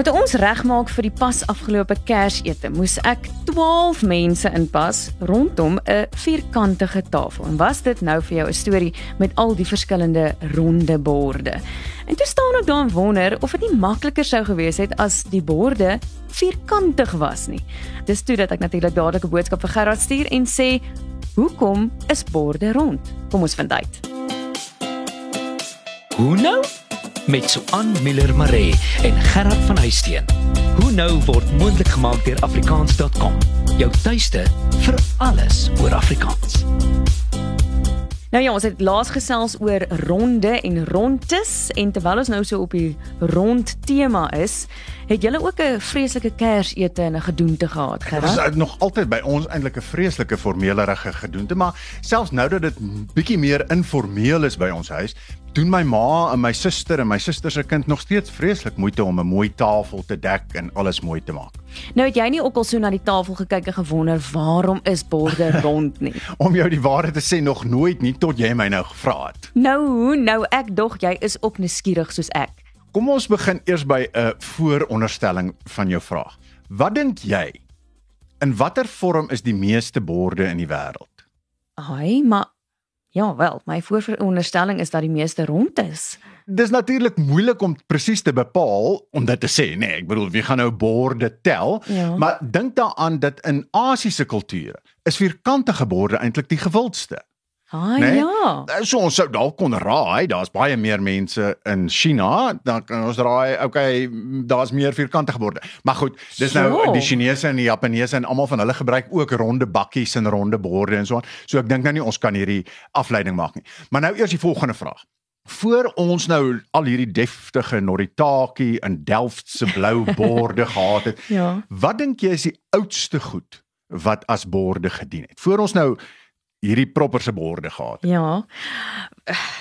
Nou toe ons regmaak vir die pas afgelope Kersete, moes ek 12 mense inpas rondom 'n vierkantige tafel. En was dit nou vir jou 'n storie met al die verskillende ronde borde? En toe staan ek daar en wonder of dit nie makliker sou gewees het as die borde vierkantig was nie. Dis toe dat ek natuurlik dadelik 'n boodskap vir Gerard stuur en sê, "Hoekom is borde rond?" Kom ons vind uit. Hoe nou? Met Suan Miller Maree en Gerard van Huisteen. Hoe nou word moontlik gemaak deur afrikaans.com. Jou tuiste vir alles oor Afrikaans. Nou ja, ons het laas gesels oor ronde en rondtes en terwyl ons nou so op die rond tema is, het julle ook 'n vreeslike Kersete en 'n gedoente gehad, Dit is nog altyd by ons eintlik 'n vreeslike formelerige gedoente, maar selfs nou dat dit bietjie meer informeel is by ons huis, doen my ma en my suster en my suster se kind nog steeds vreeslik moeite om 'n mooi tafel te dek en alles mooi te maak. Nou het jy nie ook al so na die tafel gekyk en gewonder waarom is borde rond nie? Om jou die waarheid te sê nog nooit nie tot jy my nou gevra het. Nou, nou ek dog jy is ook nuuskierig soos ek. Kom ons begin eers by 'n vooronderstelling van jou vraag. Wat dink jy? In watter vorm is die meeste borde in die wêreld? Ai, maar ja, wel, my voorveronderstelling is dat die meeste rond is. Dis natuurlik moeilik om presies te bepaal om dit te sê, nê. Nee, ek bedoel, wie gaan nou borde tel? Ja. Maar dink daaraan dat in Asiëse kulture is vierkantige borde eintlik die gewildste. Ai Nee? ja. So ons sou dalk kon raai, daar's baie meer mense in China, dan kan ons raai, okay, daar's meer vierkantige borde. Maar goed, dis nou So. die Chinese en die Japaneese en almal van hulle gebruik ook ronde bakkies en ronde borde en so aan. So ek dink nou nie ons kan hierdie afleiding maak nie. Maar nou eers die volgende vraag. Voor ons nou al hierdie deftige Noritake en Delft se blou borde gehad het, Ja. Wat dink jy is die oudste goed wat as borde gedien het? Voor ons nou hierdie propperse borde gehad het. Ja.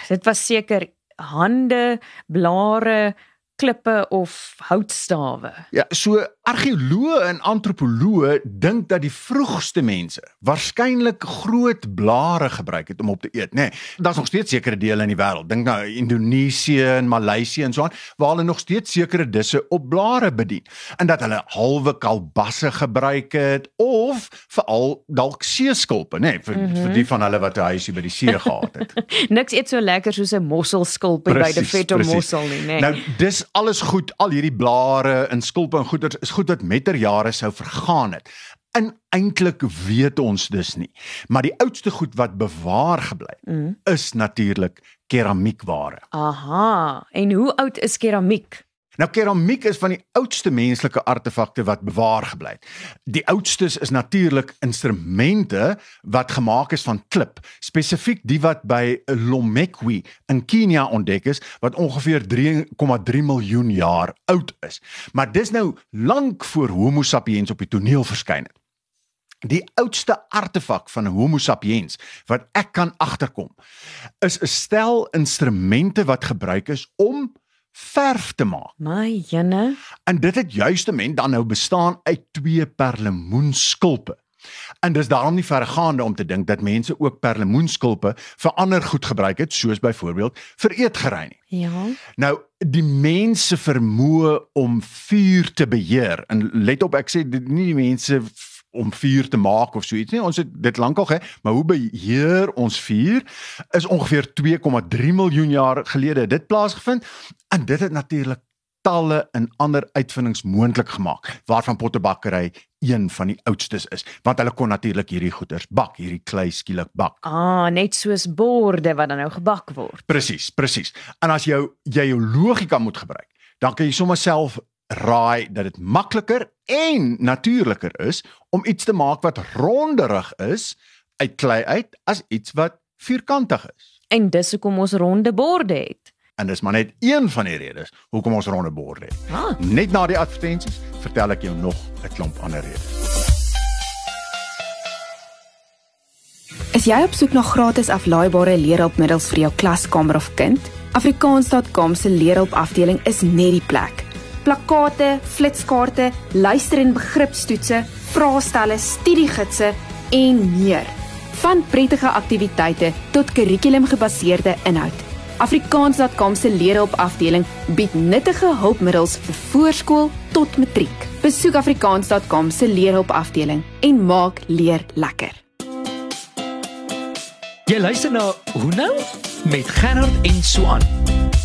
Dit was seker hande, blare, klippe of houtstawe. Ja, so argeoloë en antropoloë dink dat die vroegste mense waarskynlik groot blare gebruik het om op te eet, nê. Nee, Daar's nog steeds sekere dele in die wêreld, dink nou Indonesië en Maleisië en so aan, waar hulle nog steeds sekere disse op blare bedien. En dat hulle halwe kalbasse gebruik het of veral dalk seeskulpe, nê, nee, vir, mm -hmm. vir die van hulle wat 'n huisie by die see gehad het. Niks eet so lekker soos 'n mosselskulpie by die Veto presies. mossel nie, nee. Nou dis alles goed, al hierdie blare en skulpe en goeders is goed wat met ter jare sou vergaan het. En eintlik weet ons dus nie. Maar die oudste goed wat bewaar gebly Mm. is natuurlik keramiekware. Aha. En hoe oud is keramiek? Nou keramiek is van die oudste menslike artefakte wat bewaar gebly het. Die oudstes is natuurlik instrumente wat gemaak is van klip, spesifiek die wat by Lomekwi in Kenia ontdek is wat ongeveer 3,3 miljoen jaar oud is. Maar dis nou lank voor Homo sapiens op die toneel verskyn het. Die oudste artefak van Homo sapiens wat ek kan agterkom is 'n stel instrumente wat gebruik is om verf te maak. My jene. En dit het juistement dan nou bestaan uit twee perlemoenskulpe. En dis daarom nie verregaande om te dink dat mense ook perlemoenskulpe vir ander goed gebruik het, soos byvoorbeeld vir eetgerei nie. Ja. Nou, die mense vermoë om vuur te beheer. En let op, ek sê dit nie die mense om vuur te maak of so iets nie. Ons het dit lankal gehê, maar hoe beheer ons vuur is ongeveer 2,3 miljoen jaar gelede dit plaasgevind en dit het natuurlik talle en ander uitvindings moontlik gemaak waarvan pottebakkery een van die oudstes is want hulle kon natuurlik hierdie goeders bak hierdie klei skielik bak Ah, net soos borde wat dan nou gebak word. Presies, presies. En as jou jy jou logika moet gebruik, dan kan jy sommer self raai dat dit makliker en natuurliker is om iets te maak wat ronderig is uit klei uit as iets wat vierkantig is. En dis hoekom ons ronde borde het. En dis maar net een van die redes hoekom ons ronde borde het. Ah, Net na die advertensies vertel ek jou nog 'n klomp ander redes. Is jy op soek na gratis aflaaibare leerhulpmiddels vir jou klaskamer of kind? Afrikaans.com se leerhulp afdeling is net die plek. Plakkate, flitskaarte, luister- en begripstoetse, vraestelle, studiegidse en meer. Van prettige aktiwiteite tot kurrikulumgebaseerde inhoud. Afrikaans.com se leerhulp afdeling bied nuttige hulpmiddels vir voorskool tot matriek. Besoek afrikaans.com se leerhulp afdeling en maak leer lekker. Jy luister na Hoe nou met Gerard en Swan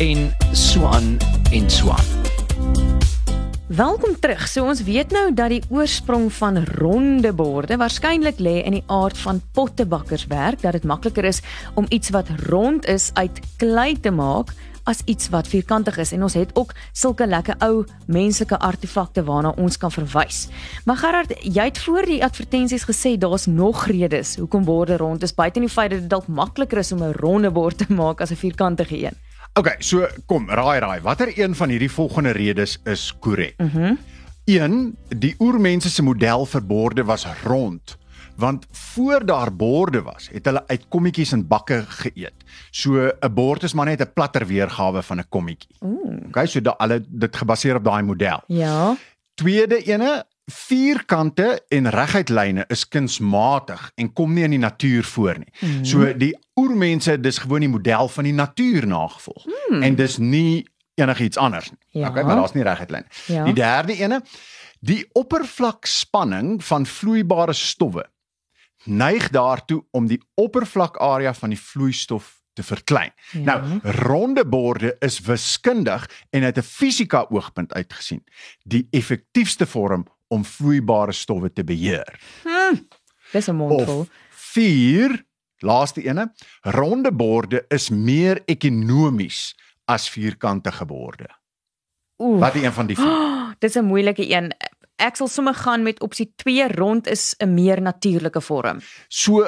en Swan en Swan. Welkom terug. So ons weet nou dat die oorsprong van ronde borde waarskynlik lê in die aard van pottebakkerswerk, dat dit makliker is om iets wat rond is uit klei te maak as iets wat vierkantig is en ons het ook sulke lekker ou menslike artefakte waarna ons kan verwys. Maar Gerard, jy het voor die advertensies gesê daar's nog redes hoekom borde rond is buite die feit dat dit dalk makliker is om 'n ronde bord te maak as 'n vierkantige een. OK, so kom, raai raai. Watter een van hierdie volgende redes is korrek? Mhm. Mm Een, die oormense se model vir borde was rond want voor daar borde was, het hulle uit kommetjies en bakke geëet. So 'n bord is maar net 'n platter weergawe van 'n kommetjie. Ooh. Okay, so da, hulle dit gebaseer op daai model. Ja. Tweede ene, vierkante en reguit lyne is kunsmatig en kom nie in die natuur voor nie. Mm. So die oormense dis gewoon die model van die natuur nagevolg. Mm. En dis nie enigiets anders nie. Ja. Okay, maar daar's nie reguit lyne. Ja. Die derde ene, die oppervlakspanning van vloeibare stowwe neig daartoe om die oppervlakarea van die vloeistof te verklein. Ja. Nou, ronde borde is wiskundig en uit 'n fisika oogpunt uitgesien die effektiefste vorm om vloeibare stowwe te beheer. Dis 'n mondvol. 4, laaste ene, ronde borde is meer ekonomies as vierkantige borde. Ooh. Wat een van die vier? Oh, dis 'n moeilike een. Ek sal sommer gaan met opsie 2 rond is 'n meer natuurlike vorm. So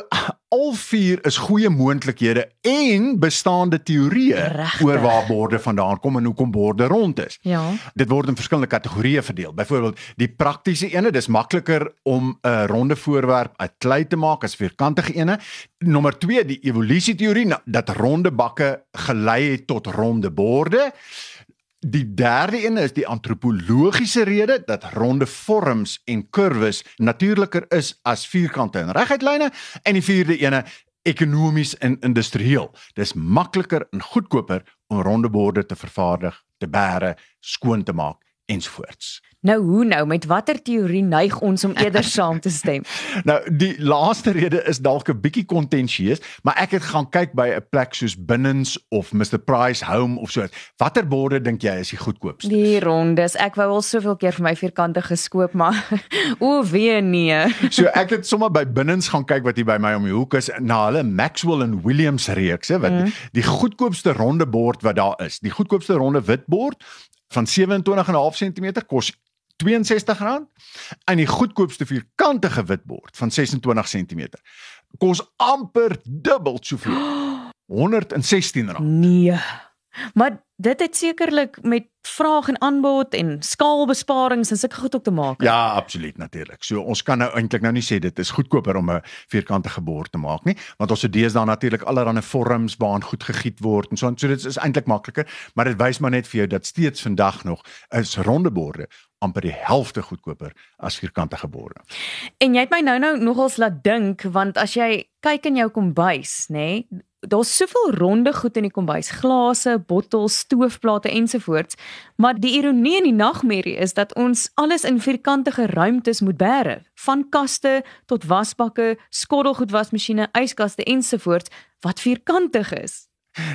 al vier is goeie moontlikhede en bestaande teorieë oor waar borde vandaan kom en hoekom borde rond is. Ja. Dit word in verskillende kategorieë verdeel. Byvoorbeeld, die praktiese ene, dis makliker om 'n ronde voorwerp uit klei te maak as vierkantige ene. Nommer 2, die evolusieteorie nou, dat ronde bakke gelei het tot ronde borde. Die derde een is die antropologiese rede dat ronde vorms en kurwes natuurliker is as vierkante en reguit lyne en die vierde ene ekonomies en industrieel. Dis makliker en goedkoper om ronde borde te vervaardig, te bære, skoon te maak ensovoorts. Nou hoe nou met watter teorie neig ons om eerder saam te stem? Nou die laaste rede is dalk 'n bietjie kontensieus, maar ek het gaan kyk by 'n plek soos Binnens of Mr Price Home of so. Watter borde dink jy is die goedkoopste? Die rondes. Ek wou al soveel keer vir my vierkante geskoop, maar o wee nee. So ek het sommer by Binnens gaan kyk wat hier by my om die hoek is na hulle Maxwell en Williams reekse wat mm. die goedkoopste ronde bord wat daar is. Die goedkoopste ronde wit bord van 27,5 cm kos R62 en die goedkoopste vierkantige wit bord van 26 cm kos amper dubbel soveel. R116. Nee. Maar dit het sekerlik met vraag en aanbod en skaalbesparings en sulke goed ook te maak. Ja, absoluut natuurlik. So ons kan nou eintlik nou nie sê dit is goedkoper om 'n vierkantige bord te maak nie, want ons het deesdae natuurlik allerlei vorms waarin goed gegiet word en so so dit is eintlik makliker, maar dit wys maar net vir jou dat steeds vandag nog is ronde borde amper die helfte goedkoper as vierkantige borde. En jy het my nou-nou nogals laat dink want as jy kyk in jou kombuis, nê, nee, daar's soveel ronde goed in die kombuis, glase, bottels, stoofplate ensovoorts, maar die ironie en die nagmerrie is dat ons alles in vierkantige ruimtes moet bære, van kaste tot wasbakke, skottelgoedwasmasjiene, yskaste ensovoorts wat vierkantig is.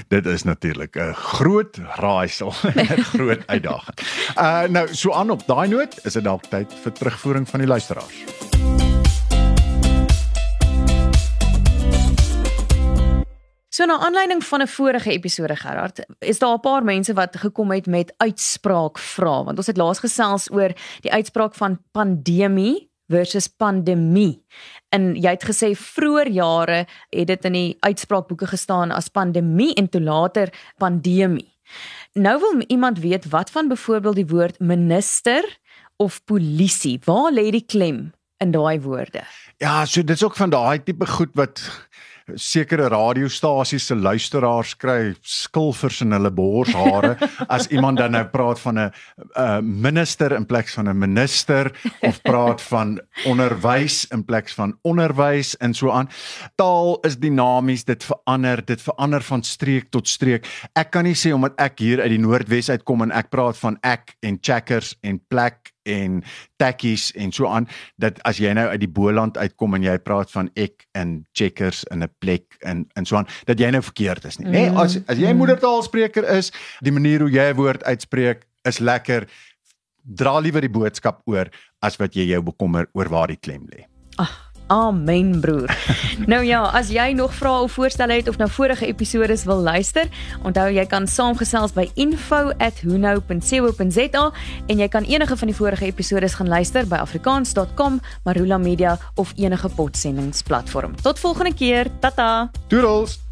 Dit is natuurlik 'n groot raaisel, 'n groot uitdaging. Uh nou so aan op daai noot is dit dalk tyd vir terugvoering van die luisteraars. So na aanleiding van 'n vorige episode Gerard, is daar 'n paar mense wat gekom het met uitspraak vra, want ons het laas gesels oor die uitspraak van pandemie versus pandemie. En jy het gesê vroeër jare het dit in die uitspraakboeke gestaan as pandemie en toe later pandemie. Nou wil iemand weet wat van byvoorbeeld die woord minister of polisie, waar lê die klem in daai woorde. Ja, so dit's ook van daai tipe goed wat sekere radiostasies se luisteraars kry skilvers in hulle borshare as iemand dan nou praat van 'n uh, minister in plek van 'n minister of praat van onderwys in plek van onderwys en so aan. Taal is dinamies, dit verander, dit verander van streek tot streek. Ek kan nie sê omdat ek hier uit die Noordwes uitkom en ek praat van ek en checkers en plek en takkies en so aan dat as jy nou uit die Boland uitkom en jy praat van ek en checkers in 'n plek en en so aan dat jy nou verkeerd is nie. Mm. Nee, as as jy moedertaalspreker is, die manier hoe jy 'n woord uitspreek is lekker. Dra liewer die boodskap oor as wat jy jou bekommer oor waar die klem lê. Ag, Amen broer. nou ja, as jy nog vrae of voorstelle het of na vorige episode wil luister, onthou jy kan saamgesels by info@hunou.co.za en jy kan enige van die vorige episode gaan luister by afrikaans.com, Marula Media of enige podsendingsplatform. Tot volgende keer. Tata. Toedels.